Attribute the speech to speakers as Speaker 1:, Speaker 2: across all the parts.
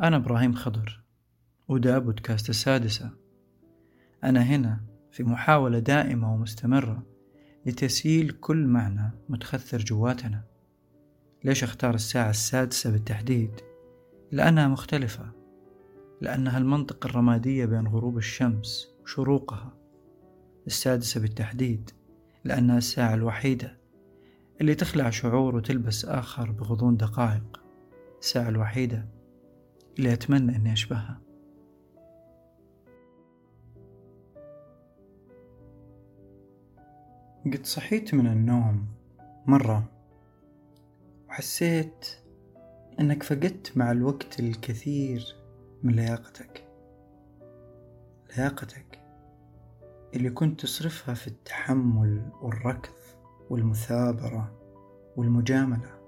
Speaker 1: أنا إبراهيم خضر وده بودكاست السادسة أنا هنا في محاولة دائمة ومستمرة لتسييل كل معنى متخثر جواتنا. ليش أختار الساعة السادسة بالتحديد؟ لأنها مختلفة. لأنها المنطقة الرمادية بين غروب الشمس وشروقها. السادسة بالتحديد لأنها الساعة الوحيدة اللي تخلع شعور وتلبس آخر بغضون دقائق. الساعة الوحيدة اللي أتمنى أني أشبهها قد صحيت من النوم مرة وحسيت أنك فقدت مع الوقت الكثير من لياقتك. لياقتك اللي كنت تصرفها في التحمل والركض والمثابرة والمجاملة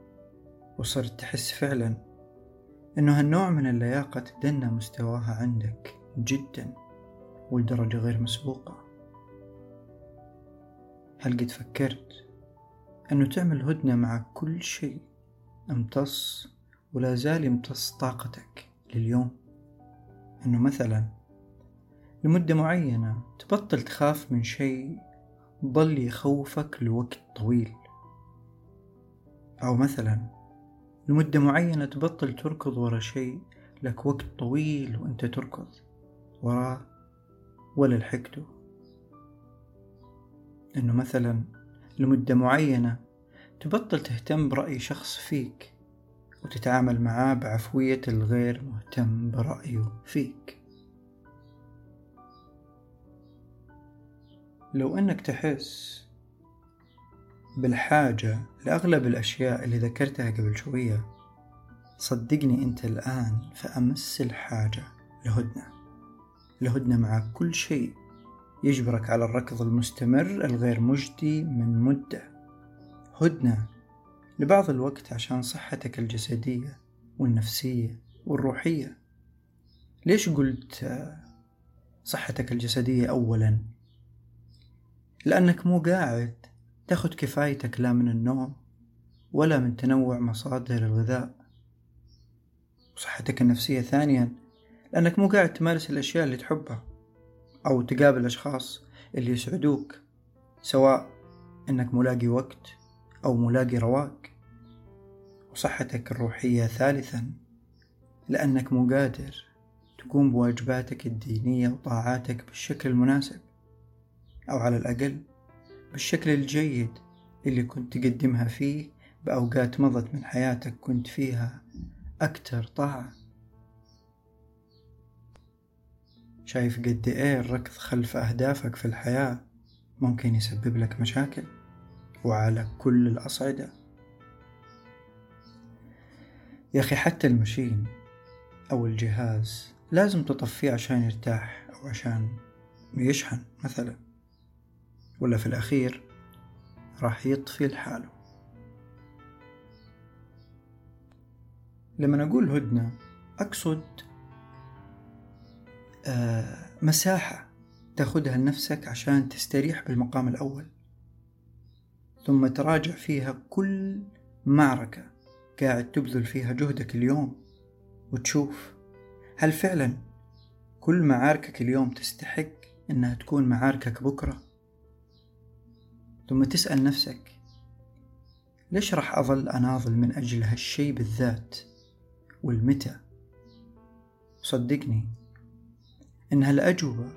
Speaker 1: وصرت تحس فعلا إنه هالنوع من اللياقة تدنى مستواها عندك جدا ولدرجة غير مسبوقة. هل قد فكرت إنه تعمل هدنة مع كل شيء امتص ولا زال يمتص طاقتك لليوم؟ إنه مثلا لمدة معينة تبطل تخاف من شيء ظل يخوفك لوقت طويل. أو مثلا لمدة معينة تبطل تركض ورا شيء لك وقت طويل وأنت تركض وراه ولا لحقته. إنه مثلا لمدة معينة تبطل تهتم برأي شخص فيك وتتعامل معاه بعفوية الغير مهتم برأيه فيك. لو أنك تحس بالحاجة لأغلب الأشياء اللي ذكرتها قبل شوية صدقني أنت الآن في أمس الحاجة لهدنة. لهدنة مع كل شيء يجبرك على الركض المستمر الغير مجدي من مدة. هدنة لبعض الوقت عشان صحتك الجسدية والنفسية والروحية. ليش قلت صحتك الجسدية أولا؟ لأنك مو قاعد تاخد كفايتك لا من النوم ولا من تنوع مصادر الغذاء وصحتك النفسية ثانيا لأنك مو قاعد تمارس الأشياء اللي تحبها أو تقابل أشخاص اللي يسعدوك سواء إنك ملاقي وقت أو ملاقي رواق. وصحتك الروحية ثالثا لأنك مو قادر تقوم بواجباتك الدينية وطاعاتك بالشكل المناسب أو على الأقل بالشكل الجيد اللي كنت تقدمها فيه بأوقات مضت من حياتك كنت فيها أكتر طاعة. شايف قد إيه الركض خلف أهدافك في الحياة ممكن يسبب لك مشاكل وعلى كل الأصعدة. يا أخي حتى المشين أو الجهاز لازم تطفيه عشان يرتاح أو عشان يشحن مثلا. ولا في الأخير راح يطفي لحاله. لما أقول هدنة أقصد آه مساحة تاخدها لنفسك عشان تستريح بالمقام الأول ثم تراجع فيها كل معركة قاعد تبذل فيها جهدك اليوم وتشوف هل فعلا كل معاركك اليوم تستحق إنها تكون معاركك بكرة؟ ثم تسأل نفسك ليش راح أظل أناضل من أجل هالشي بالذات؟ والمتى؟ صدقني إن هالأجوبة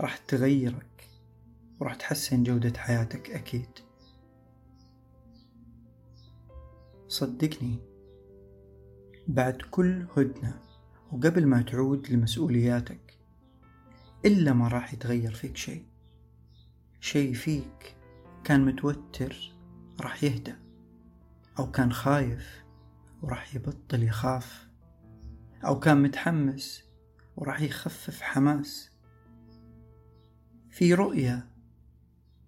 Speaker 1: راح تغيرك وراح تحسن جودة حياتك أكيد. صدقني بعد كل هدنة وقبل ما تعود لمسؤولياتك إلا ما راح يتغير فيك شيء شيء فيك كان متوتر راح يهدى أو كان خايف وراح يبطل يخاف أو كان متحمس وراح يخفف حماس. في رؤية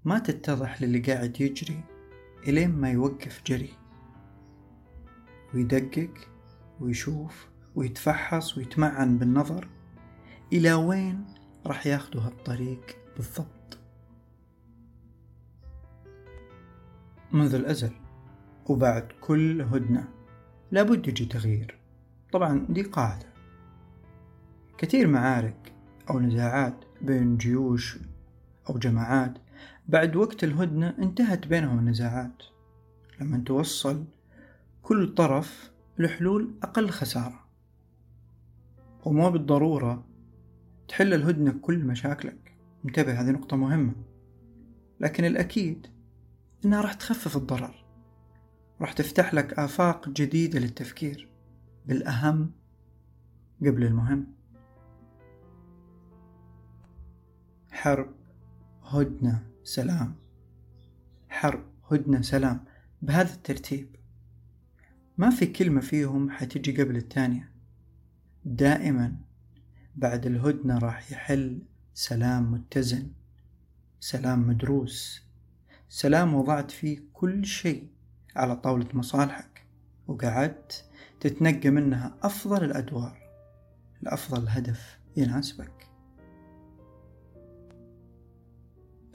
Speaker 1: ما تتضح للي قاعد يجري إلين ما يوقف جري. ويدقق ويشوف ويتفحص ويتمعن بالنظر إلى وين راح ياخذوا هالطريق بالضبط. منذ الأزل وبعد كل هدنة لابد يجي تغيير. طبعا دي قاعدة. كثير معارك أو نزاعات بين جيوش أو جماعات بعد وقت الهدنة انتهت بينهم النزاعات. لما توصل كل طرف لحلول أقل خسارة. ومو بالضرورة تحل الهدنة كل مشاكلك. انتبه هذه نقطة مهمة. لكن الأكيد إنها راح تخفف الضرر. راح تفتح لك آفاق جديدة للتفكير بالأهم قبل المهم. حرب هدنة سلام. حرب هدنة سلام. بهذا الترتيب ما في كلمة فيهم حتجي قبل الثانية. دائما بعد الهدنة راح يحل سلام متزن سلام مدروس. سلام وضعت فيه كل شيء على طاولة مصالحك وقعدت تتنقى منها أفضل الأدوار لأفضل هدف يناسبك.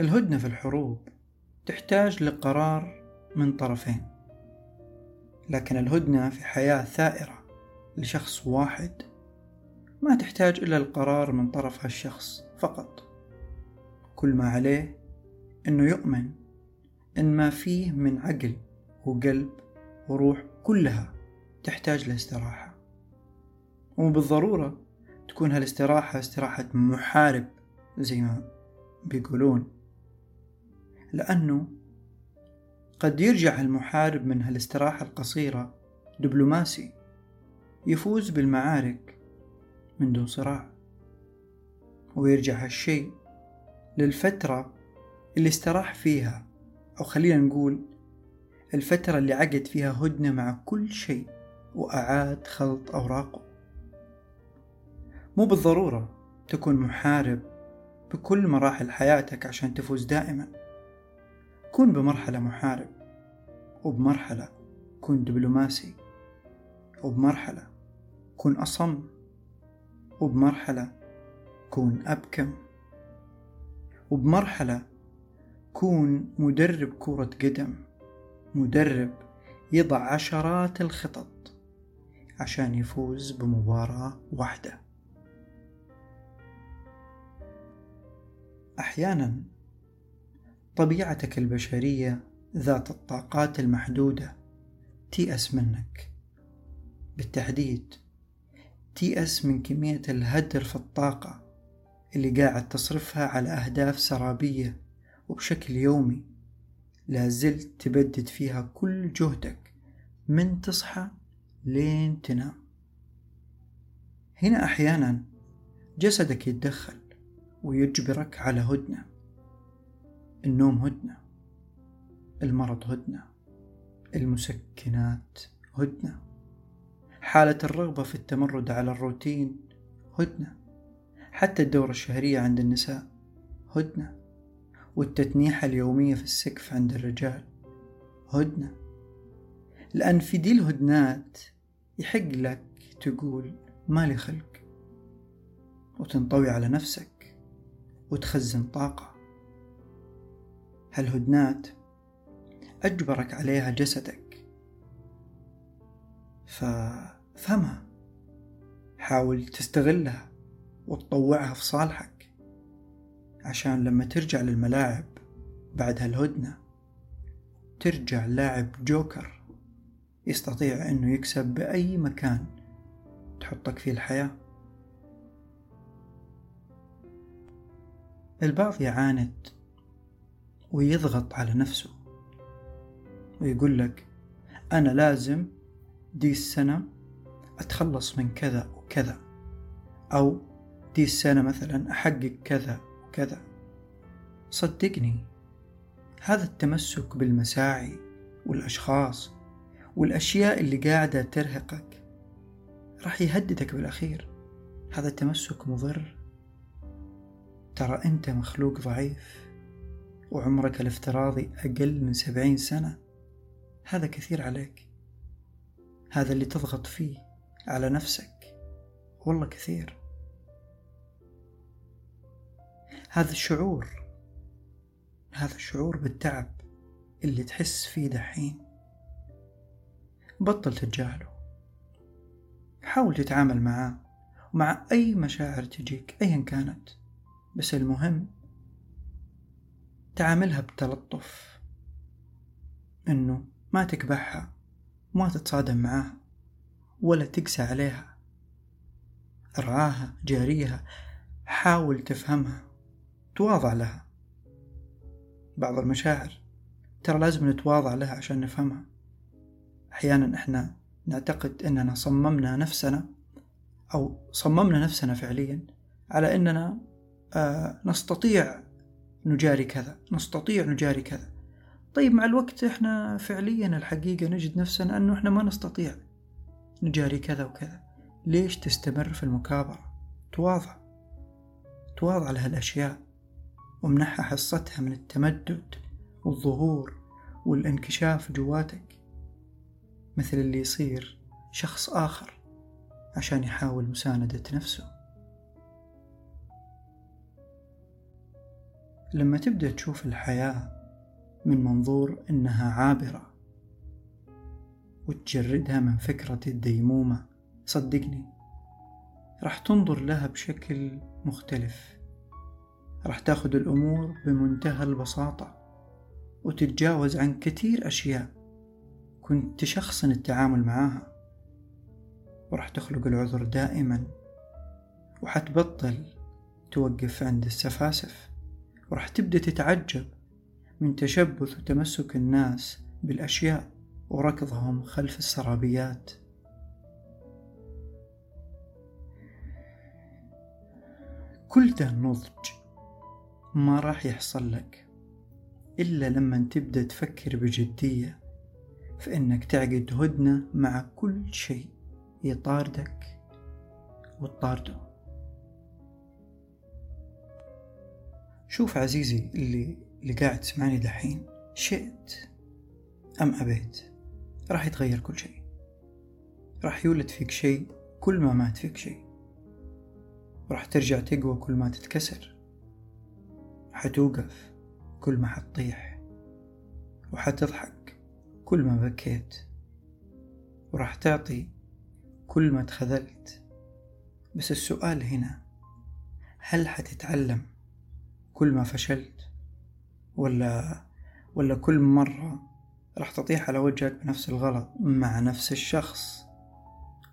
Speaker 1: الهدنة في الحروب تحتاج لقرار من طرفين لكن الهدنة في حياة ثائرة لشخص واحد ما تحتاج إلا القرار من طرف هالشخص فقط. كل ما عليه إنه يؤمن إن ما فيه من عقل وقلب وروح كلها تحتاج لاستراحة. ومو بالضرورة تكون هالاستراحة استراحة محارب زي ما بيقولون. لأنه قد يرجع المحارب من هالاستراحة القصيرة دبلوماسي يفوز بالمعارك من دون صراع. ويرجع هالشيء للفترة اللي استراح فيها أو خلينا نقول الفترة اللي عقد فيها هدنة مع كل شيء وأعاد خلط أوراقه. مو بالضرورة تكون محارب بكل مراحل حياتك عشان تفوز دائما. كن بمرحلة محارب وبمرحلة كن دبلوماسي وبمرحلة كن أصم وبمرحلة كون أبكم وبمرحلة كون مدرب كرة قدم مدرب يضع عشرات الخطط عشان يفوز بمباراة واحدة. أحيانا طبيعتك البشرية ذات الطاقات المحدودة تيأس منك. بالتحديد تيأس من كمية الهدر في الطاقة اللي قاعد تصرفها على أهداف سرابية وبشكل يومي لازلت تبدد فيها كل جهدك من تصحى لين تنام. هنا أحيانا جسدك يتدخل ويجبرك على هدنة. النوم هدنة المرض هدنة المسكنات هدنة. حالة الرغبة في التمرد على الروتين هدنة. حتى الدورة الشهرية عند النساء هدنة. والتتنيحة اليومية في السقف عند الرجال. هدنة. لأن في دي الهدنات يحق لك تقول مالي خلق. وتنطوي على نفسك وتخزن طاقة. هالهدنات أجبرك عليها جسدك. فافهمها. حاول تستغلها وتطوعها في صالحك. عشان لما ترجع للملاعب بعد هالهدنة ترجع لاعب جوكر يستطيع إنه يكسب بأي مكان تحطك فيه الحياة. البعض يعاند ويضغط على نفسه ويقول لك أنا لازم دي السنة أتخلص من كذا وكذا أو دي السنة مثلا أحقق كذا. وكذا صدقني هذا التمسك بالمساعي والأشخاص والأشياء اللي قاعدة ترهقك راح يهددك بالأخير. هذا التمسك مضر. ترى أنت مخلوق ضعيف وعمرك الافتراضي أقل من سبعين سنة. هذا كثير عليك. هذا اللي تضغط فيه على نفسك. والله كثير. هذا الشعور هذا الشعور بالتعب اللي تحس فيه دحين. بطل تتجاهله حاول تتعامل معاه ومع أي مشاعر تجيك أيا كانت. بس المهم تعاملها بتلطف. إنه ما تكبحها وما تتصادم معاها ولا تقسى عليها. ارعاها جاريها حاول تفهمها. تواضع لها. بعض المشاعر ترى لازم نتواضع لها عشان نفهمها. أحيانا إحنا نعتقد أننا صممنا نفسنا أو صممنا نفسنا فعليا على أننا آه نستطيع نجاري كذا نستطيع نجاري كذا. طيب مع الوقت إحنا فعليا الحقيقة نجد نفسنا أنه إحنا ما نستطيع نجاري كذا وكذا. ليش تستمر في المكابرة؟ تواضع. تواضع لهالأشياء. ومنحها حصتها من التمدد والظهور والانكشاف جواتك مثل اللي يصير شخص آخر عشان يحاول مساندة نفسه. لما تبدأ تشوف الحياة من منظور إنها عابرة وتجردها من فكرة الديمومة صدقني راح تنظر لها بشكل مختلف. راح تاخذ الأمور بمنتهى البساطة وتتجاوز عن كثير أشياء كنت تشخصن التعامل معاها وراح تخلق العذر دائما وحتبطل توقف عند السفاسف وراح تبدأ تتعجب من تشبث وتمسك الناس بالأشياء وركضهم خلف السرابيات. كل ده نضج. ما راح يحصل لك. إلا لما تبدأ تفكر بجدية في إنك تعقد هدنة مع كل شيء يطاردك وتطارده. شوف عزيزي اللي اللي قاعد تسمعني دحين شئت أم أبيت؟ راح يتغير كل شيء. راح يولد فيك شيء كل ما مات فيك شيء. راح ترجع تقوى كل ما تتكسر. حتوقف كل ما حتطيح وحتضحك كل ما بكيت وراح تعطي كل ما تخذلت. بس السؤال هنا هل حتتعلم كل ما فشلت؟ ولا ولا كل مرة راح تطيح على وجهك بنفس الغلط مع نفس الشخص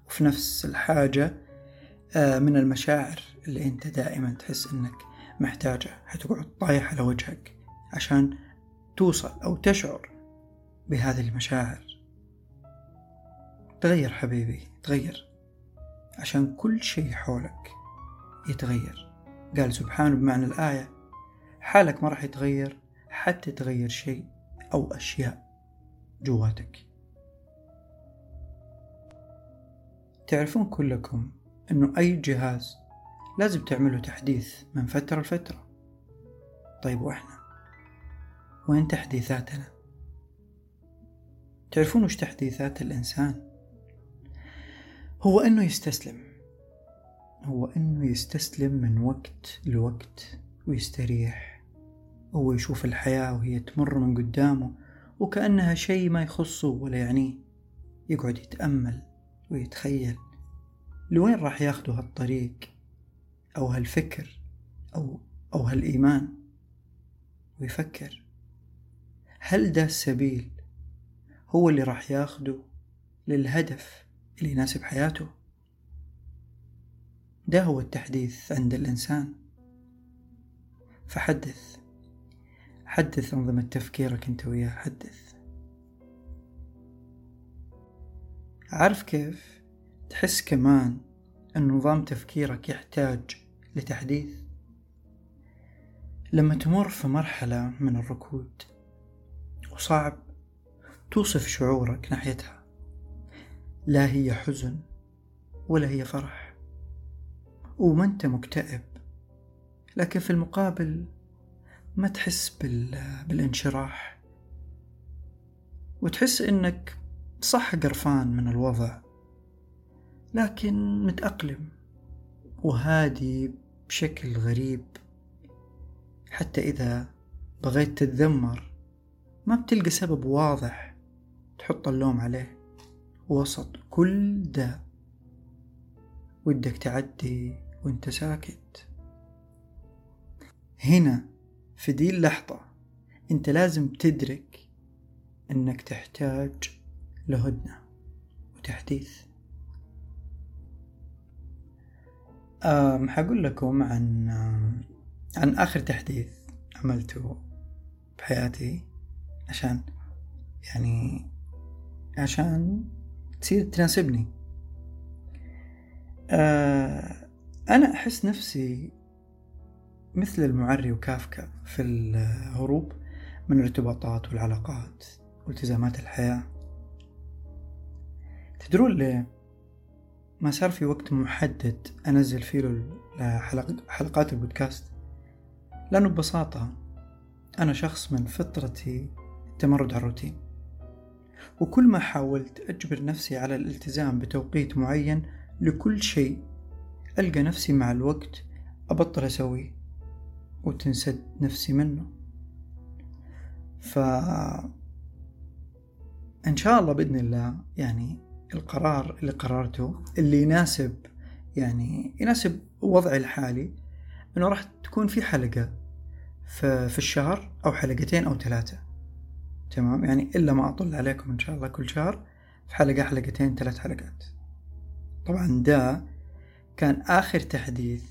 Speaker 1: وفي نفس الحاجة آه، من المشاعر اللي أنت دائما تحس إنك محتاجها حتقعد طايح على وجهك عشان توصل أو تشعر بهذه المشاعر. تغير حبيبي تغير عشان كل شيء حولك يتغير. قال سبحانه بمعنى الآية حالك ما راح يتغير حتى تغير شيء أو أشياء جواتك. تعرفون كلكم أنه أي جهاز لازم تعمله تحديث من فترة لفترة. طيب وإحنا؟ وين تحديثاتنا؟ تعرفون وش تحديثات الإنسان؟ هو أنه يستسلم. هو أنه يستسلم من وقت لوقت ويستريح. هو يشوف الحياة وهي تمر من قدامه وكأنها شيء ما يخصه ولا يعنيه. يقعد يتأمل ويتخيل لوين راح ياخده هالطريق. أو هالفكر أو أو هالإيمان ويفكر. هل ده السبيل هو اللي راح ياخده للهدف اللي يناسب حياته؟ ده هو التحديث عند الإنسان. فحدث حدث أنظمة تفكيرك أنت وياه حدث. عارف كيف تحس كمان أن نظام تفكيرك يحتاج لتحديث. لما تمر في مرحلة من الركود وصعب توصف شعورك ناحيتها. لا هي حزن ولا هي فرح وما أنت مكتئب. لكن في المقابل ما تحس بال... بالانشراح. وتحس إنك صح قرفان من الوضع لكن متأقلم وهادي بشكل غريب. حتى إذا بغيت تتذمر ما بتلقى سبب واضح تحط اللوم عليه. وسط كل ده ودك تعدي وانت ساكت. هنا في دي اللحظة انت لازم تدرك إنك تحتاج لهدنة وتحديث. حقول لكم عن عن آخر تحديث عملته بحياتي عشان يعني عشان تصير تناسبني. أه أنا أحس نفسي مثل المعري وكافكا في الهروب من الارتباطات والعلاقات والتزامات الحياة. تدرون ليه؟ ما صار في وقت محدد أنزل فيه حلقات البودكاست؟ لأنه ببساطة أنا شخص من فطرتي التمرد على الروتين. وكل ما حاولت أجبر نفسي على الالتزام بتوقيت معين لكل شيء ألقى نفسي مع الوقت أبطل أسويه وتنسد نفسي منه. ف إن شاء الله بإذن الله يعني القرار اللي قررته اللي يناسب يعني يناسب وضعي الحالي إنه راح تكون في حلقة في الشهر أو حلقتين أو ثلاثة. تمام؟ يعني إلا ما أطل عليكم إن شاء الله كل شهر في حلقة حلقتين ثلاث حلقات. طبعا ده كان آخر تحديث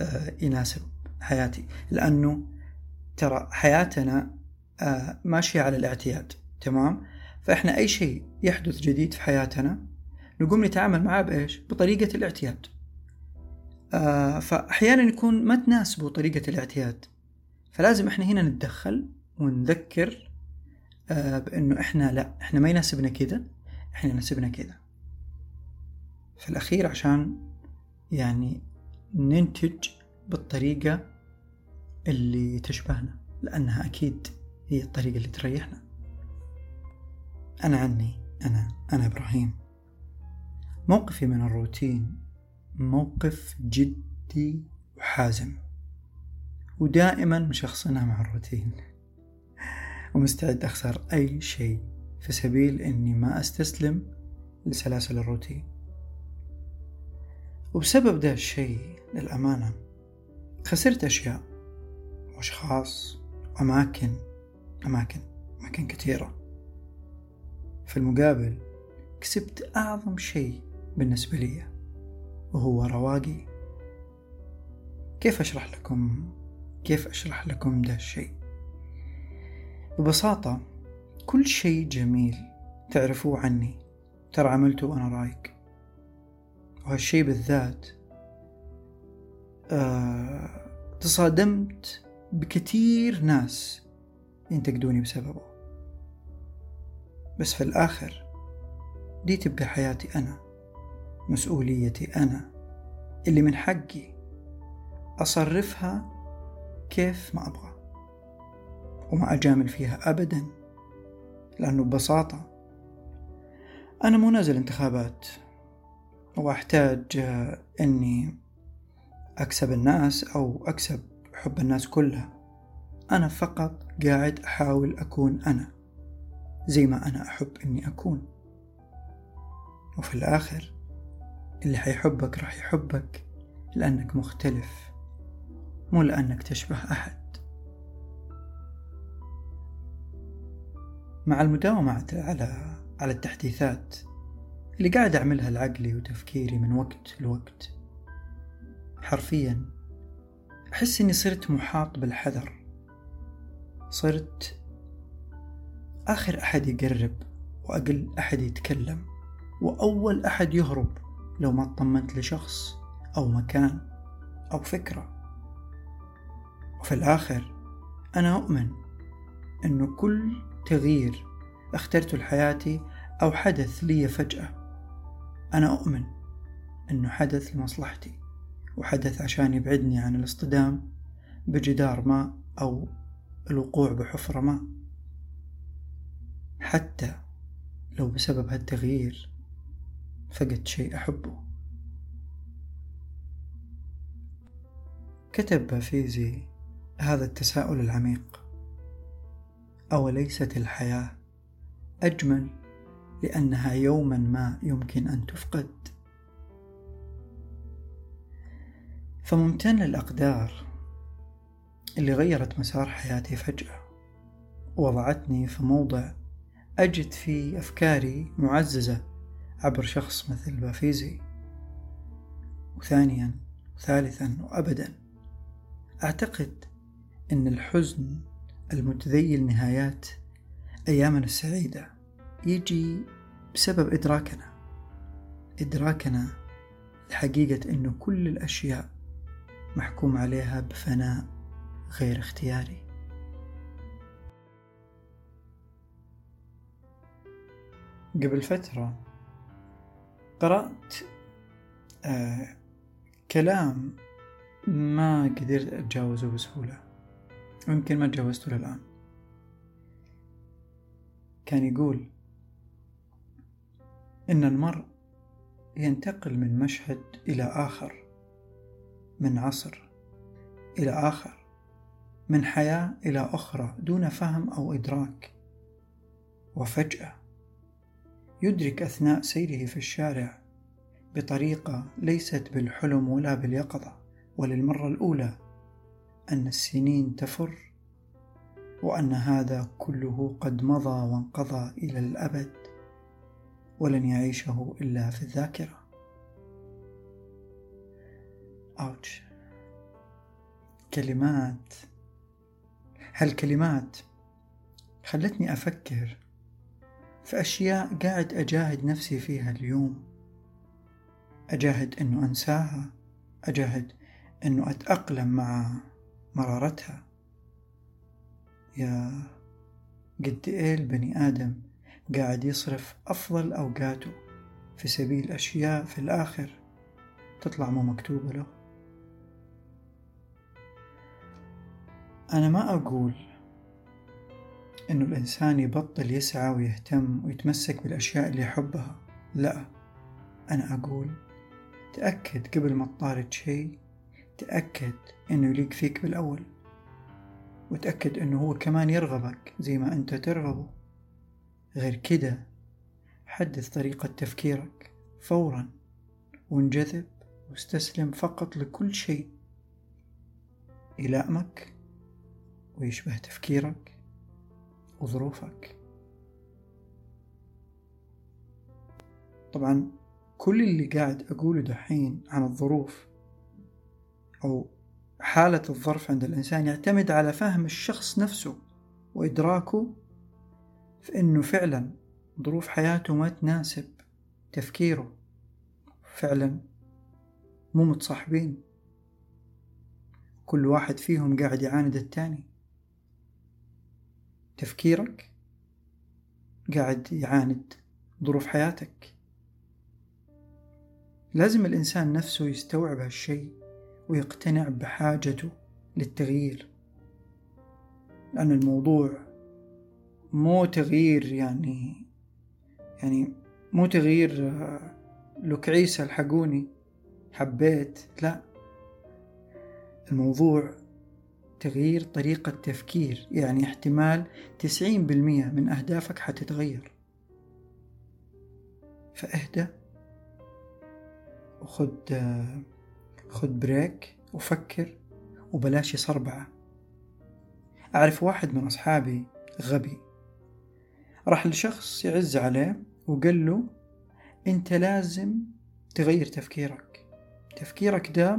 Speaker 1: آه، يناسب حياتي. لأنه ترى حياتنا آه، ماشية على الاعتياد. تمام؟ فإحنا أي شيء يحدث جديد في حياتنا نقوم نتعامل معاه بإيش؟ بطريقة الاعتياد. آه فأحيانا يكون ما تناسبه طريقة الاعتياد. فلازم إحنا هنا نتدخل ونذكر آه بأنه إحنا لا إحنا ما يناسبنا كذا إحنا يناسبنا كذا. في الأخير عشان يعني ننتج بالطريقة اللي تشبهنا لأنها أكيد هي الطريقة اللي تريحنا. أنا عني أنا أنا إبراهيم. موقفي من الروتين موقف جدي وحازم. ودائما مشخصنها مع الروتين. ومستعد أخسر أي شيء في سبيل أني ما أستسلم لسلاسل الروتين. وبسبب ده الشيء للأمانة خسرت أشياء وأشخاص وأماكن أماكن أماكن كثيرة. في المقابل كسبت أعظم شيء بالنسبة لي وهو رواقي. كيف أشرح لكم؟ كيف أشرح لكم ده الشيء؟ ببساطة كل شيء جميل تعرفوه عني ترى عملته وأنا رايق. وهالشيء بالذات آه تصادمت بكثير ناس ينتقدوني بسببه. بس في الآخر دي تبقى حياتي أنا؟ مسؤوليتي أنا؟ اللي من حقي أصرفها كيف ما أبغى وما أجامل فيها أبدا لأنه ببساطة أنا مو نازل انتخابات وأحتاج أني أكسب الناس أو أكسب حب الناس كلها. أنا فقط قاعد أحاول أكون أنا. زي ما أنا أحب إني أكون. وفي الآخر اللي حيحبك راح يحبك لأنك مختلف مو لأنك تشبه أحد. مع المداومة على على التحديثات اللي قاعد أعملها لعقلي وتفكيري من وقت لوقت حرفيا أحس إني صرت محاط بالحذر. صرت آخر أحد يقرب وأقل أحد يتكلم وأول أحد يهرب لو ما اطمنت لشخص أو مكان أو فكرة. وفي الآخر أنا أؤمن أنه كل تغيير اخترته لحياتي أو حدث لي فجأة. أنا أؤمن أنه حدث لمصلحتي وحدث عشان يبعدني عن الاصطدام بجدار ما أو الوقوع بحفرة ما. حتى لو بسبب هالتغيير فقدت شيء أحبه. كتب بافيزي هذا التساؤل العميق. أوليست الحياة أجمل لأنها يوما ما يمكن أن تفقد؟ فممتن للأقدار اللي غيرت مسار حياتي فجأة ووضعتني في موضع أجد فيه أفكاري معززة عبر شخص مثل بافيزي. وثانيا وثالثا وأبدا. أعتقد أن الحزن المتذيل نهايات أيامنا السعيدة يجي بسبب إدراكنا. إدراكنا لحقيقة أنه كل الأشياء محكوم عليها بفناء غير اختياري. قبل فترة قرأت آه كلام ما قدرت أتجاوزه بسهولة. ويمكن ما تجاوزته للآن. كان يقول إن المرء ينتقل من مشهد إلى آخر من عصر إلى آخر من حياة إلى أخرى دون فهم أو إدراك. وفجأة يدرك أثناء سيره في الشارع بطريقة ليست بالحلم ولا باليقظة وللمرة الأولى أن السنين تفر وأن هذا كله قد مضى وانقضى إلى الأبد ولن يعيشه إلا في الذاكرة. أوتش كلمات. هالكلمات خلتني أفكر في أشياء قاعد أجاهد نفسي فيها اليوم. أجاهد أنه أنساها. أجاهد أنه أتأقلم مع مرارتها. يا قد إيه البني آدم قاعد يصرف أفضل أوقاته في سبيل أشياء في الآخر تطلع مو مكتوبة له؟ أنا ما أقول إنه الإنسان يبطل يسعى ويهتم ويتمسك بالأشياء اللي يحبها. لا أنا أقول تأكد قبل ما تطارد شيء تأكد إنه يليق فيك بالأول وتأكد إنه هو كمان يرغبك زي ما أنت ترغبه. غير كده حدث طريقة تفكيرك فورا وانجذب واستسلم فقط لكل شيء. يلائمك ويشبه تفكيرك. وظروفك. طبعا كل اللي قاعد أقوله دحين عن الظروف أو حالة الظرف عند الإنسان يعتمد على فهم الشخص نفسه وإدراكه في أنه فعلا ظروف حياته ما تناسب تفكيره. فعلا مو متصاحبين. كل واحد فيهم قاعد يعاند التاني. تفكيرك قاعد يعاند ظروف حياتك. لازم الإنسان نفسه يستوعب هالشي ويقتنع بحاجته للتغيير لأن الموضوع مو تغيير يعني يعني مو تغيير آه، لك عيسى الحقوني حبيت لا. الموضوع تغيير طريقة تفكير يعني احتمال تسعين بالمية من أهدافك حتتغير. فاهدى وخد خد بريك وفكر وبلاش يصربعة. أعرف واحد من أصحابي غبي. راح لشخص يعز عليه وقال له أنت لازم تغير تفكيرك. تفكيرك ده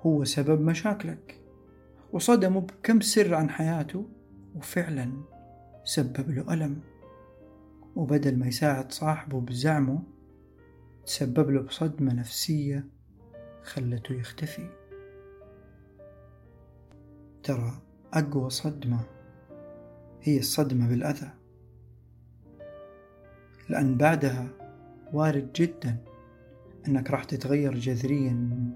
Speaker 1: هو سبب مشاكلك. وصدمه بكم سر عن حياته وفعلا سبب له ألم. وبدل ما يساعد صاحبه بزعمه تسبب له بصدمة نفسية خلته يختفي. ترى أقوى صدمة هي الصدمة بالأذى. لأن بعدها وارد جدا أنك راح تتغير جذريا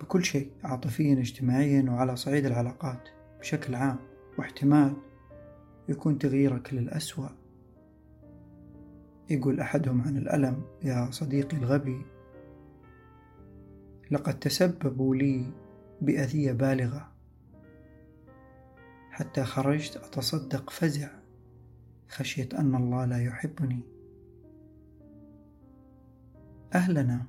Speaker 1: بكل شيء عاطفيا اجتماعيا وعلى صعيد العلاقات بشكل عام. واحتمال يكون تغييرك للأسوأ. يقول أحدهم عن الألم يا صديقي الغبي لقد تسببوا لي بأذية بالغة. حتى خرجت أتصدق فزع خشيت أن الله لا يحبني. أهلنا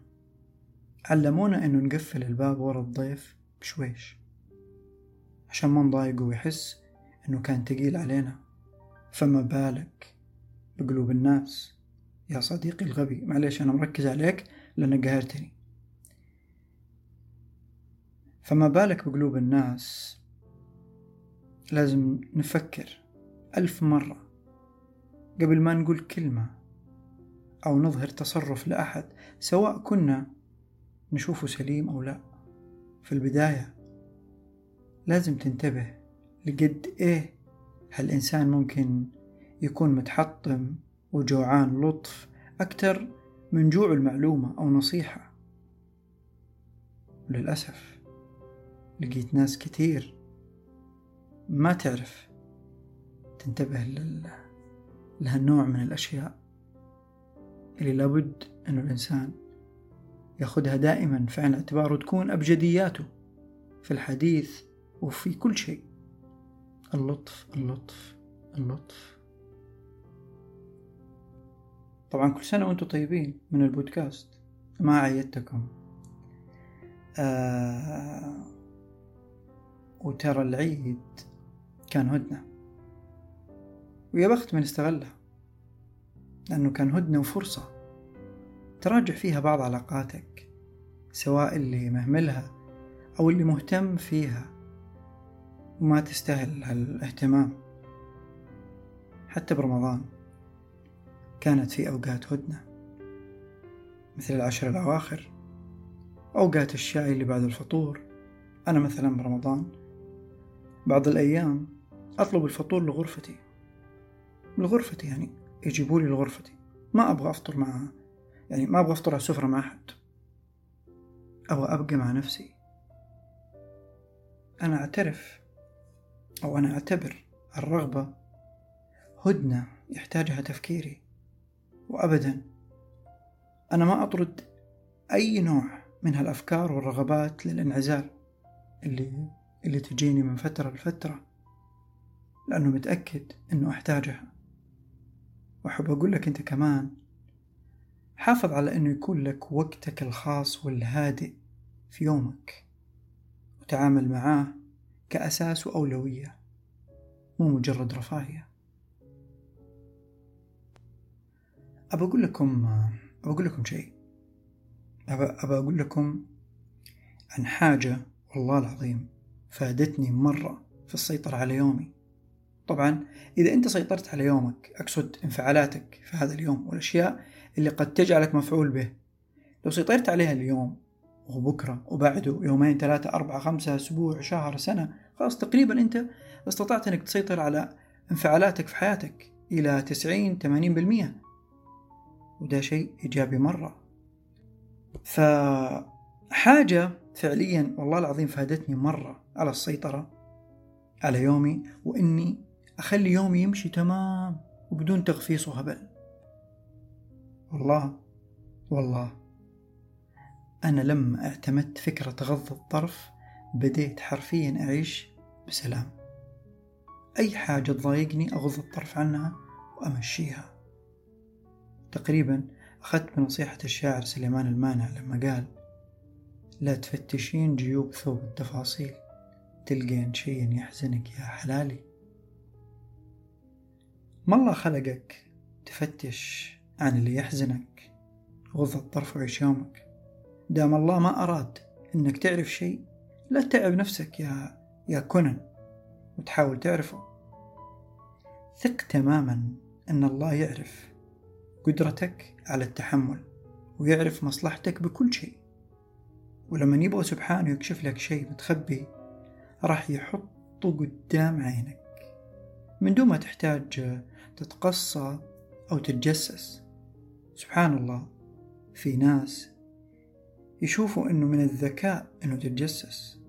Speaker 1: علمونا إنه نقفل الباب ورا الضيف بشويش عشان ما نضايقه ويحس إنه كان تقيل علينا. فما بالك بقلوب الناس؟ يا صديقي الغبي معليش أنا مركز عليك لأنك قهرتني. فما بالك بقلوب الناس؟ لازم نفكر ألف مرة قبل ما نقول كلمة أو نظهر تصرف لأحد سواء كنا نشوفه سليم أو لأ. في البداية لازم تنتبه لقد إيه هالإنسان ممكن يكون متحطم وجوعان لطف أكتر من جوع المعلومة أو نصيحة. للأسف لقيت ناس كتير ما تعرف تنتبه لهالنوع من الأشياء. اللي لابد أنه الإنسان ياخدها دائما في عين اعتباره تكون أبجدياته في الحديث وفي كل شيء. اللطف اللطف اللطف. طبعا كل سنة وأنتم طيبين من البودكاست. ما عيدتكم. آه وترى العيد كان هدنة. ويا بخت من استغلها لأنه كان هدنة وفرصة. تراجع فيها بعض علاقاتك سواء اللي مهملها أو اللي مهتم فيها وما تستاهل هالاهتمام. حتى برمضان كانت في أوقات هدنة مثل العشر الأواخر أوقات الشاي اللي بعد الفطور. أنا مثلا برمضان بعض الأيام أطلب الفطور لغرفتي لغرفتي يعني يجيبوا لي لغرفتي ما أبغى أفطر مع يعني ما أبغى أفطر على السفرة مع أحد. أو أبقى مع نفسي. أنا أعترف أو أنا أعتبر الرغبة هدنة يحتاجها تفكيري. وأبدا أنا ما أطرد أي نوع من هالأفكار والرغبات للانعزال اللي اللي تجيني من فترة لفترة. لأنه متأكد إنه أحتاجها. وأحب أقول لك أنت كمان حافظ على إنه يكون لك وقتك الخاص والهادئ في يومك وتعامل معاه كأساس وأولوية مو مجرد رفاهية. أبى أقول لكم أبى أقول لكم شيء. أبى, أبى أقول لكم عن حاجة والله العظيم فادتني مرة في السيطرة على يومي. طبعا إذا أنت سيطرت على يومك أقصد انفعالاتك في هذا اليوم والأشياء اللي قد تجعلك مفعول به. لو سيطرت عليها اليوم وبكرة وبعده يومين ثلاثة أربعة خمسة أسبوع شهر سنة خلاص تقريبا أنت استطعت أنك تسيطر على انفعالاتك في حياتك إلى تسعين ثمانين بالمية. وده شيء إيجابي مرة. فحاجة فعليا والله العظيم فادتني مرة على السيطرة على يومي وإني أخلي يومي يمشي تمام وبدون تغفيص وهبل. والله والله. أنا لما اعتمدت فكرة غض الطرف بديت حرفيا أعيش بسلام. أي حاجة تضايقني أغض الطرف عنها وأمشيها. تقريبا أخذت بنصيحة الشاعر سليمان المانع لما قال لا تفتشين جيوب ثوب التفاصيل تلقين شي يحزنك يا حلالي. ما الله خلقك تفتش عن اللي يحزنك غض الطرف وعيش يومك. دام الله ما أراد إنك تعرف شيء لا تتعب نفسك يا يا كونان وتحاول تعرفه. ثق تماما أن الله يعرف قدرتك على التحمل ويعرف مصلحتك بكل شيء. ولما يبغى سبحانه يكشف لك شيء متخبي راح يحطه قدام عينك. من دون ما تحتاج تتقصى أو تتجسس. سبحان الله في ناس يشوفوا أنه من الذكاء أنه تتجسس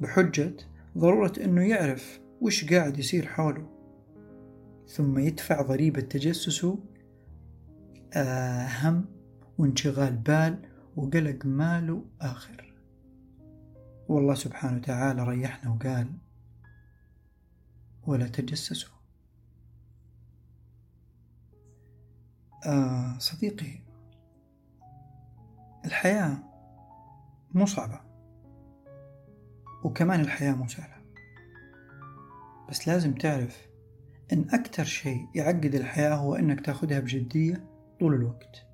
Speaker 1: بحجة ضرورة أنه يعرف وش قاعد يصير حوله ثم يدفع ضريبة تجسسه أهم وانشغال بال وقلق ماله آخر. والله سبحانه وتعالى ريحنا وقال ولا تجسسوا. آه صديقي الحياة مو صعبة وكمان الحياة مو سهلة. بس لازم تعرف إن أكتر شيء يعقد الحياة هو إنك تاخدها بجدية طول الوقت.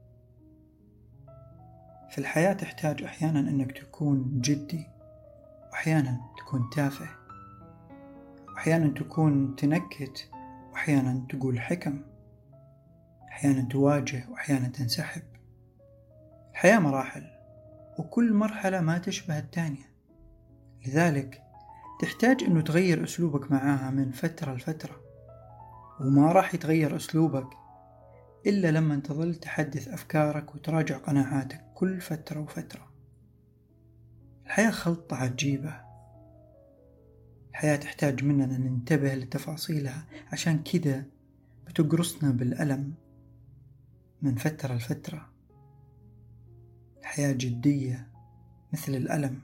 Speaker 1: في الحياة تحتاج أحيانا إنك تكون جدي وأحيانا تكون تافه وأحيانا تكون تنكت وأحيانا تقول حكم. أحيانا تواجه وأحيانا تنسحب. الحياة مراحل وكل مرحلة ما تشبه الثانية. لذلك تحتاج أنه تغير أسلوبك معاها من فترة لفترة وما راح يتغير أسلوبك إلا لما تظل تحدث أفكارك وتراجع قناعاتك كل فترة وفترة. الحياة خلطة عجيبة. الحياة تحتاج مننا ننتبه لتفاصيلها عشان كذا بتقرصنا بالألم. من فترة لفترة. الحياة جدية مثل الألم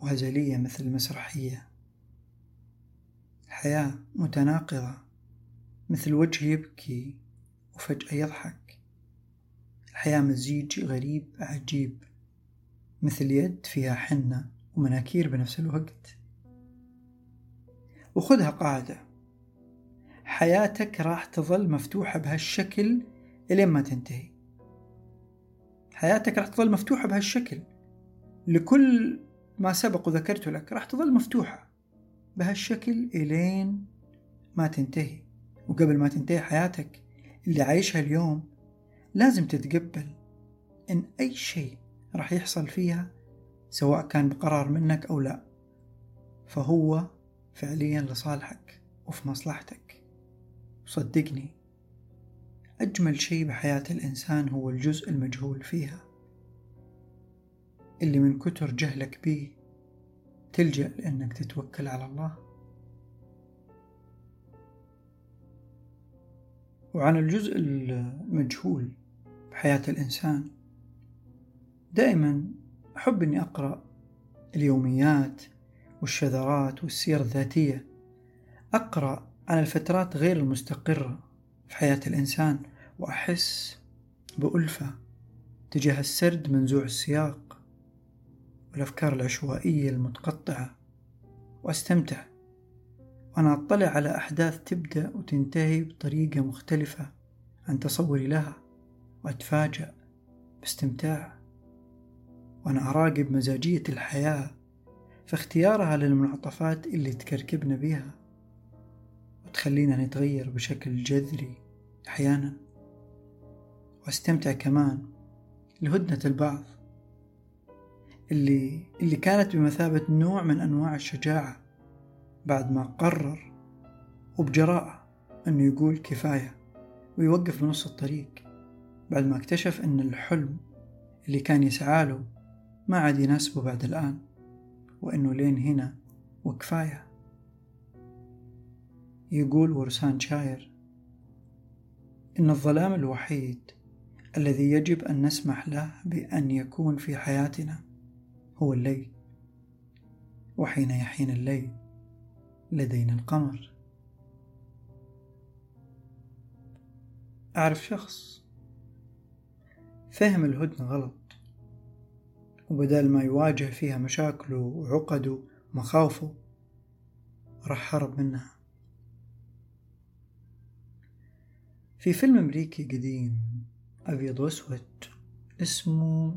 Speaker 1: وهزلية مثل المسرحية. الحياة متناقضة مثل وجه يبكي وفجأة يضحك. الحياة مزيج غريب عجيب مثل يد فيها حنة ومناكير بنفس الوقت. وخذها قاعدة. حياتك راح تظل مفتوحة بهالشكل إلين ما تنتهي. حياتك راح تظل مفتوحة بهالشكل. لكل ما سبق وذكرته لك راح تظل مفتوحة بهالشكل إلين ما تنتهي. وقبل ما تنتهي حياتك اللي عايشها اليوم لازم تتقبل إن أي شيء راح يحصل فيها سواء كان بقرار منك أو لا فهو فعليا لصالحك وفي مصلحتك. صدقني أجمل شيء بحياة الإنسان هو الجزء المجهول فيها. اللي من كتر جهلك بيه تلجأ لأنك تتوكل على الله. وعن الجزء المجهول بحياة الإنسان دائما أحب أني أقرأ اليوميات والشذرات والسير الذاتية. أقرأ عن الفترات غير المستقرة في حياة الإنسان وأحس بألفة تجاه السرد منزوع السياق والأفكار العشوائية المتقطعة. وأستمتع. وأنا أطلع على أحداث تبدأ وتنتهي بطريقة مختلفة عن تصوري لها وأتفاجأ باستمتاع. وأنا أراقب مزاجية الحياة في اختيارها للمنعطفات اللي تكركبنا بيها. وتخلينا نتغير بشكل جذري أحيانا وأستمتع كمان لهدنة البعض اللي اللي كانت بمثابة نوع من أنواع الشجاعة بعد ما قرر وبجراءة أنه يقول كفاية ويوقف بنص الطريق بعد ما اكتشف أن الحلم اللي كان يسعى له ما عاد يناسبه بعد الآن وأنه لين هنا وكفاية. يقول ورسان شاير إن الظلام الوحيد الذي يجب أن نسمح له بأن يكون في حياتنا هو الليل وحين يحين الليل لدينا القمر. أعرف شخص فهم الهدنة غلط وبدال ما يواجه فيها مشاكله وعقده ومخاوفه راح هرب منها. في فيلم أمريكي قديم أبيض وأسود اسمه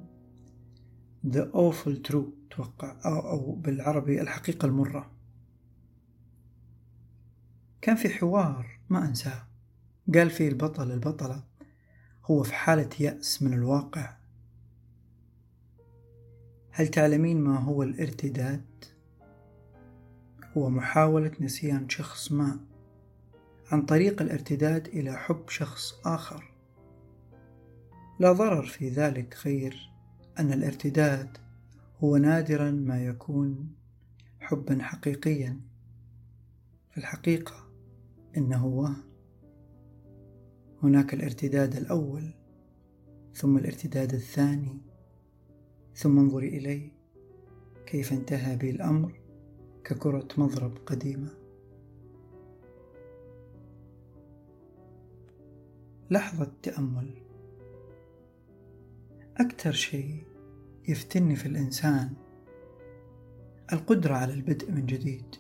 Speaker 1: The Awful Truth توقع أو, أو بالعربي الحقيقة المرة. كان في حوار ما أنساه. قال فيه البطل البطلة هو في حالة يأس من الواقع. هل تعلمين ما هو الارتداد؟ هو محاولة نسيان شخص ما. عن طريق الارتداد إلى حب شخص آخر. لا ضرر في ذلك غير أن الارتداد هو نادرا ما يكون حبا حقيقيا. في الحقيقة إنه وهم هناك الارتداد الأول ثم الارتداد الثاني ثم انظري إلي كيف انتهى بي الأمر ككرة مضرب قديمة. لحظة تأمل. أكثر شيء يفتني في الإنسان القدرة على البدء من جديد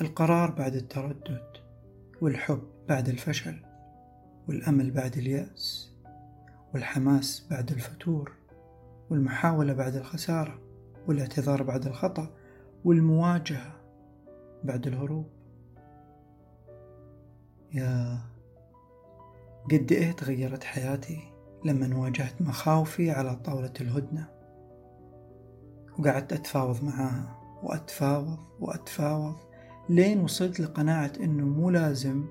Speaker 1: القرار بعد التردد والحب بعد الفشل والأمل بعد اليأس والحماس بعد الفتور والمحاولة بعد الخسارة والاعتذار بعد الخطأ والمواجهة بعد الهروب. يا قد إيه تغيرت حياتي لما واجهت مخاوفي على طاولة الهدنة؟ وقعدت أتفاوض معاها وأتفاوض وأتفاوض لين وصلت لقناعة إنه مو لازم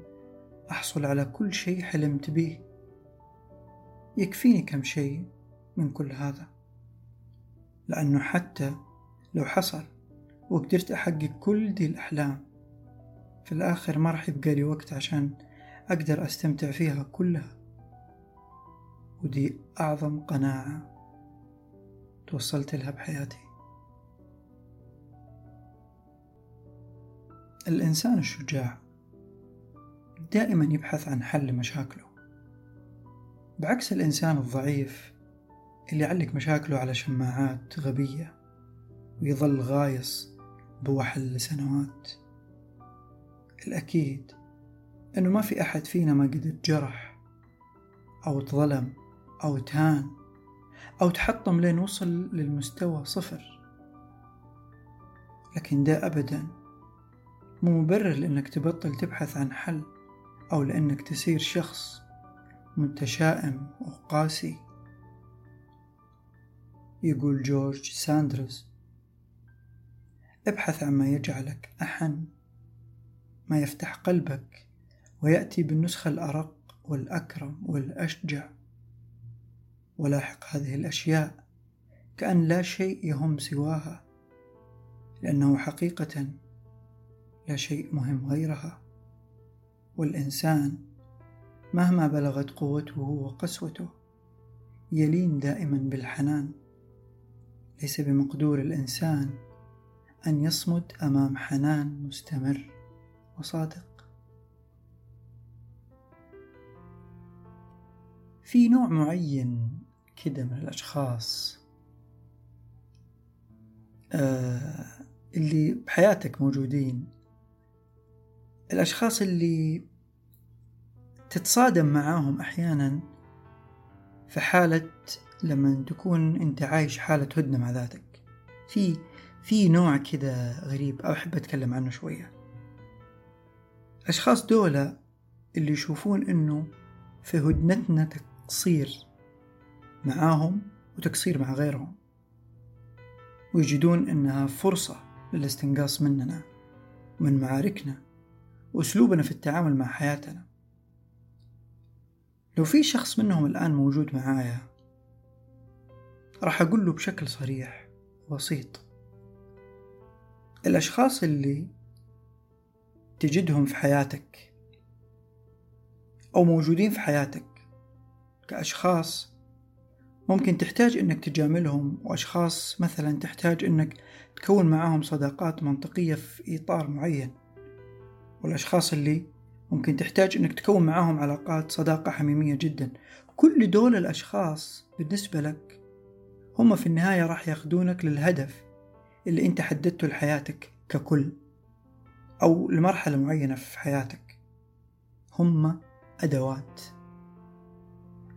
Speaker 1: أحصل على كل شيء حلمت به. يكفيني كم شيء من كل هذا. لأنه حتى لو حصل وقدرت أحقق كل دي الأحلام في الآخر ما راح يبقى لي وقت عشان أقدر أستمتع فيها كلها. ودي أعظم قناعة توصلت لها بحياتي. الإنسان الشجاع دائما يبحث عن حل لمشاكله بعكس الإنسان الضعيف اللي يعلق مشاكله على شماعات غبية ويظل غايص بوحل لسنوات. الأكيد أنه ما في أحد فينا ما قد اتجرح أو اتظلم أو تهان أو تحطم لين وصل للمستوى صفر. لكن ده أبدا مو مبرر لأنك تبطل تبحث عن حل أو لأنك تصير شخص متشائم وقاسي. يقول جورج ساندرز ابحث عما يجعلك أحن ما يفتح قلبك ويأتي بالنسخة الأرق والأكرم والأشجع. ولاحق هذه الأشياء كأن لا شيء يهم سواها لأنه حقيقة لا شيء مهم غيرها. والإنسان مهما بلغت قوته وقسوته يلين دائما بالحنان. ليس بمقدور الإنسان أن يصمد أمام حنان مستمر. وصادق. في نوع معين كده من الأشخاص آه اللي بحياتك موجودين. الأشخاص اللي تتصادم معاهم أحيانا في حالة لما تكون أنت عايش حالة هدنة مع ذاتك. في في نوع كذا غريب أو أحب أتكلم عنه شوية. أشخاص دولة اللي يشوفون إنه في هدنتنا تقصير معاهم وتقصير مع غيرهم ويجدون إنها فرصة للاستنقاص مننا ومن معاركنا وأسلوبنا في التعامل مع حياتنا. لو في شخص منهم الآن موجود معايا راح أقول له بشكل صريح وبسيط الأشخاص اللي تجدهم في حياتك أو موجودين في حياتك كأشخاص ممكن تحتاج إنك تجاملهم وأشخاص مثلا تحتاج إنك تكون معاهم صداقات منطقية في إطار معين. والأشخاص اللي ممكن تحتاج إنك تكون معاهم علاقات صداقة حميمية جدا. كل دول الأشخاص بالنسبة لك هم في النهاية راح ياخدونك للهدف اللي أنت حددته لحياتك ككل. أو لمرحلة معينة في حياتك. هم أدوات.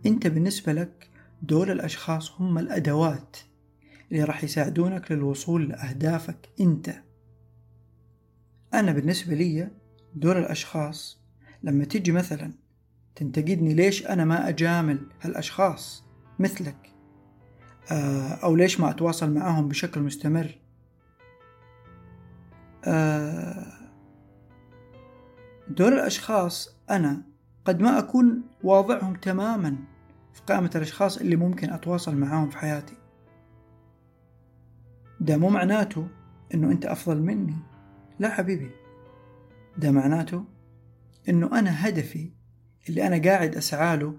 Speaker 1: أنت بالنسبة لك دول الأشخاص هم الأدوات اللي راح يساعدونك للوصول لأهدافك أنت. أنا بالنسبة لي دول الأشخاص لما تيجي مثلا تنتقدني ليش أنا ما أجامل هالأشخاص مثلك؟ آه، أو ليش ما أتواصل معهم بشكل مستمر؟ آه، دول الأشخاص أنا قد ما أكون واضعهم تماما في قائمة الأشخاص اللي ممكن أتواصل معاهم في حياتي. ده مو معناته إنه أنت أفضل مني. لا حبيبي. ده معناته إنه أنا هدفي اللي أنا قاعد أسعى له.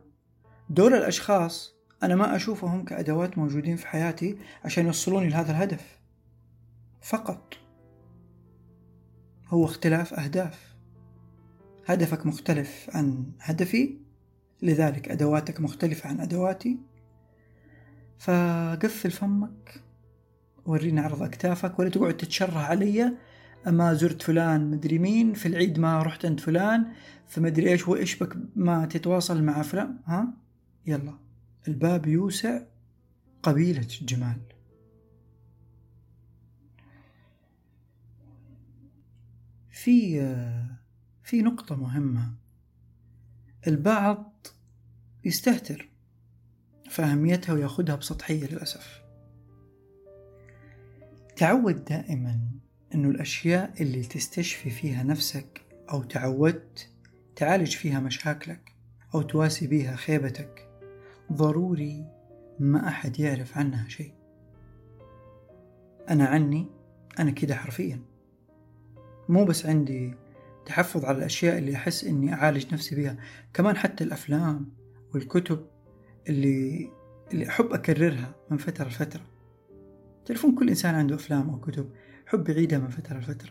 Speaker 1: دول الأشخاص أنا ما أشوفهم كأدوات موجودين في حياتي عشان يوصلوني لهذا الهدف. فقط. هو اختلاف أهداف. هدفك مختلف عن هدفي لذلك أدواتك مختلفة عن أدواتي. فقفل فمك وريني عرض أكتافك ولا تقعد تتشره علي. ما زرت فلان مدري مين في العيد ما رحت عند فلان فمدري إيش وإيش بك ما تتواصل مع فلان. ها؟ يلا. الباب يوسع قبيلة الجمال في في نقطة مهمة. البعض يستهتر فأهميتها وياخدها بسطحية للأسف. تعود دائما أنه الأشياء اللي تستشفي فيها نفسك أو تعودت تعالج فيها مشاكلك أو تواسي بيها خيبتك ضروري ما أحد يعرف عنها شيء. أنا عني أنا كده حرفيا. مو بس عندي تحفظ على الأشياء اللي أحس إني أعالج نفسي بها كمان حتى الأفلام والكتب اللي اللي أحب أكررها من فترة لفترة. تلفون كل إنسان عنده أفلام أو كتب حب يعيدها من فترة لفترة.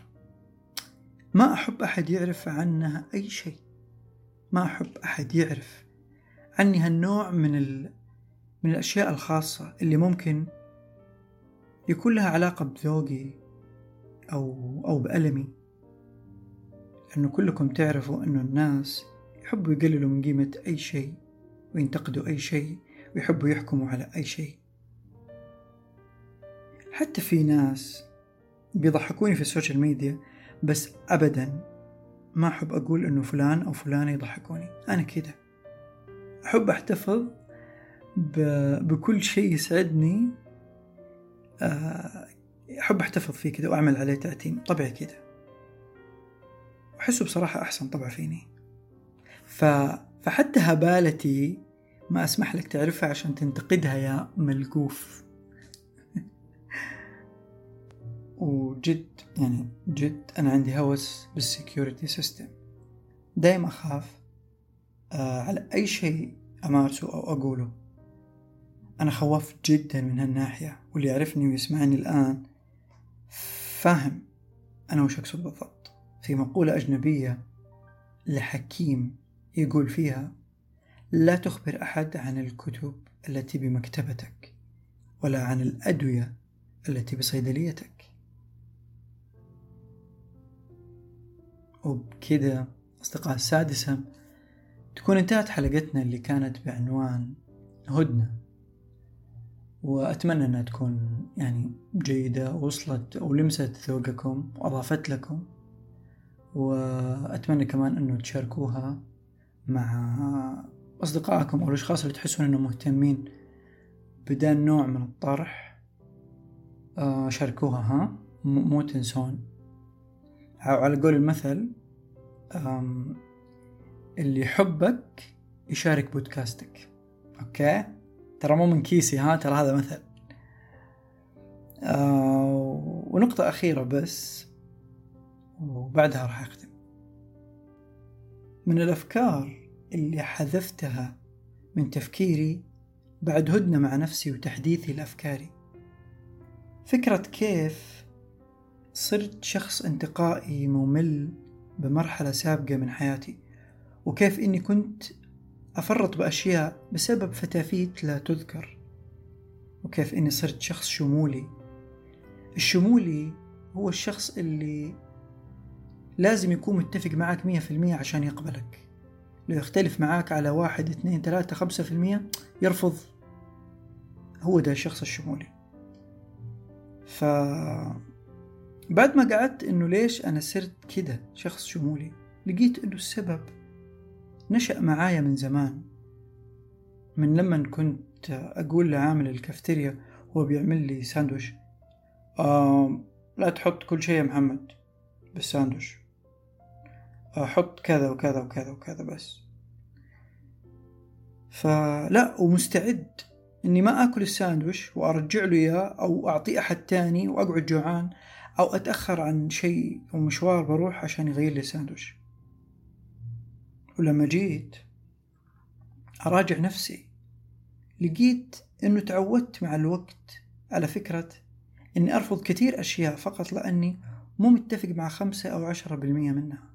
Speaker 1: ما أحب أحد يعرف عنها أي شيء. ما أحب أحد يعرف عني هالنوع من ال... من الأشياء الخاصة اللي ممكن يكون لها علاقة بذوقي أو أو بألمي. لأنه كلكم تعرفوا أنه الناس يحبوا يقللوا من قيمة أي شيء وينتقدوا أي شيء ويحبوا يحكموا على أي شيء. حتى في ناس بيضحكوني في ال social media بس أبدا ما أحب أقول إنه فلان أو فلانة يضحكوني. أنا كده. أحب أحتفظ ب... بكل شيء يسعدني آه، أحب أحتفظ فيه كده وأعمل عليه تعتيم. طبعي كده. أحسه بصراحة أحسن طبع فيني. ف... فحتى هبالتي ما أسمح لك تعرفها عشان تنتقدها يا ملقوف. وجد يعني جد أنا عندي هوس بال security system. دايما أخاف آه على أي شيء أمارسه أو أقوله. أنا خواف جدا من هالناحية واللي يعرفني ويسمعني الآن فاهم أنا وش أقصد بالضبط. في مقولة أجنبية لحكيم يقول فيها لا تخبر أحد عن الكتب التي بمكتبتك ولا عن الأدوية التي بصيدليتك. وبكذا أصدقاء السادسة تكون انتهت حلقتنا اللي كانت بعنوان هدنة وأتمنى أنها تكون يعني جيدة وصلت أو لمست ذوقكم وأضافت لكم. وأتمنى كمان أنه تشاركوها مع أصدقائكم أو الأشخاص اللي تحسون أنهم مهتمين بدا نوع من الطرح. آه شاركوها ها؟ مو تنسون. على قول المثل اللي يحبك يشارك بودكاستك. أوكي؟ ترى مو من كيسي ها؟ ترى هذا مثل. آه ونقطة أخيرة بس. وبعدها راح أختم. من الأفكار اللي حذفتها من تفكيري بعد هدنة مع نفسي وتحديثي لأفكاري. فكرة كيف صرت شخص انتقائي ممل بمرحلة سابقة من حياتي وكيف إني كنت أفرط بأشياء بسبب فتافيت لا تذكر وكيف إني صرت شخص شمولي. الشمولي هو الشخص اللي لازم يكون متفق معك مية في المية عشان يقبلك. لو يختلف معاك على واحد اثنين ثلاثة خمسة في المية يرفض. هو ده الشخص الشمولي. ف بعد ما قعدت إنه ليش أنا صرت كده شخص شمولي لقيت إنه السبب نشأ معايا من زمان. من لما كنت أقول لعامل الكافتيريا هو بيعمل لي ساندوش آه لا تحط كل شيء يا محمد بالساندوش أحط كذا وكذا وكذا وكذا بس. فلا ومستعد إني ما آكل الساندويش وأرجع له إياه أو أعطيه أحد تاني وأقعد جوعان أو أتأخر عن شيء أو مشوار بروح عشان يغير لي ساندويش ولما جيت أراجع نفسي. لقيت إنه تعودت مع الوقت على فكرة إني أرفض كثير أشياء فقط لأني مو متفق مع خمسة أو عشرة بالمية منها.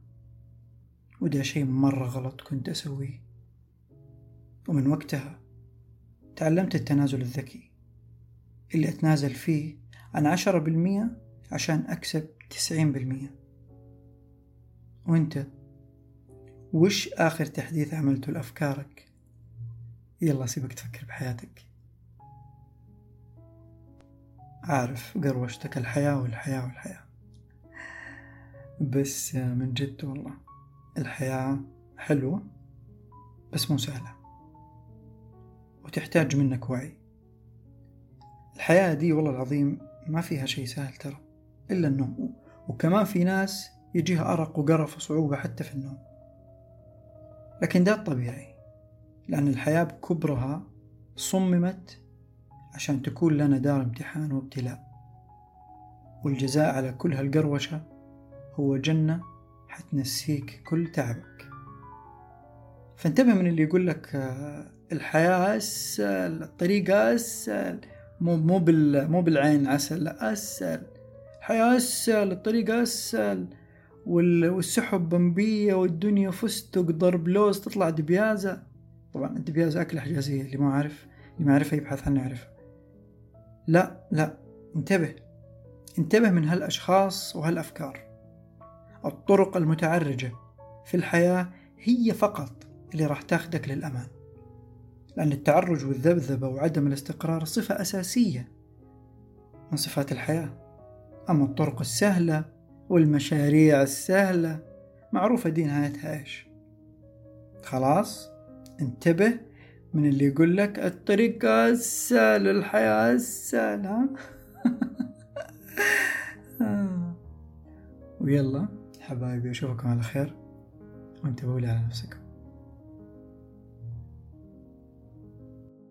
Speaker 1: وده شيء مرة غلط كنت أسويه. ومن وقتها تعلمت التنازل الذكي. اللي أتنازل فيه عن عشرة بالمية عشان أكسب تسعين بالمية. وأنت وش آخر تحديث عملته لأفكارك؟ يلا سيبك تفكر بحياتك. عارف قروشتك الحياة والحياة والحياة. بس من جد والله. الحياة حلوة بس مو سهلة وتحتاج منك وعي. الحياة دي والله العظيم ما فيها شيء سهل ترى إلا النوم. وكمان في ناس يجيها أرق وقرف وصعوبة حتى في النوم. لكن ده الطبيعي لأن الحياة بكبرها صممت عشان تكون لنا دار امتحان وابتلاء. والجزاء على كل هالقروشة هو جنة حتنسيك كل تعبك. فانتبه من اللي يقول لك آه، الحياة أسهل الطريق أسهل مو مو بال مو بالعين عسل لا أسهل. الحياة أسهل الطريق أسهل. والسحب بمبية والدنيا فستق ضرب لوز تطلع دبيازة. طبعا الدبيازة أكلة حجازية اللي ما عارف اللي ما عارفها يبحث عنها يعرفها لا لا انتبه. انتبه من هالأشخاص وهالأفكار. الطرق المتعرجة في الحياة هي فقط اللي راح تاخدك للأمان. لأن التعرج والذبذبة وعدم الاستقرار صفة أساسية من صفات الحياة. أما الطرق السهلة والمشاريع السهلة معروفة دي نهايتها إيش؟ خلاص انتبه من اللي يقول لك الطريق السهل الحياة السهل ها ويلا. حبايبي أشوفكم على خير. وانتبهوا لي على نفسكم.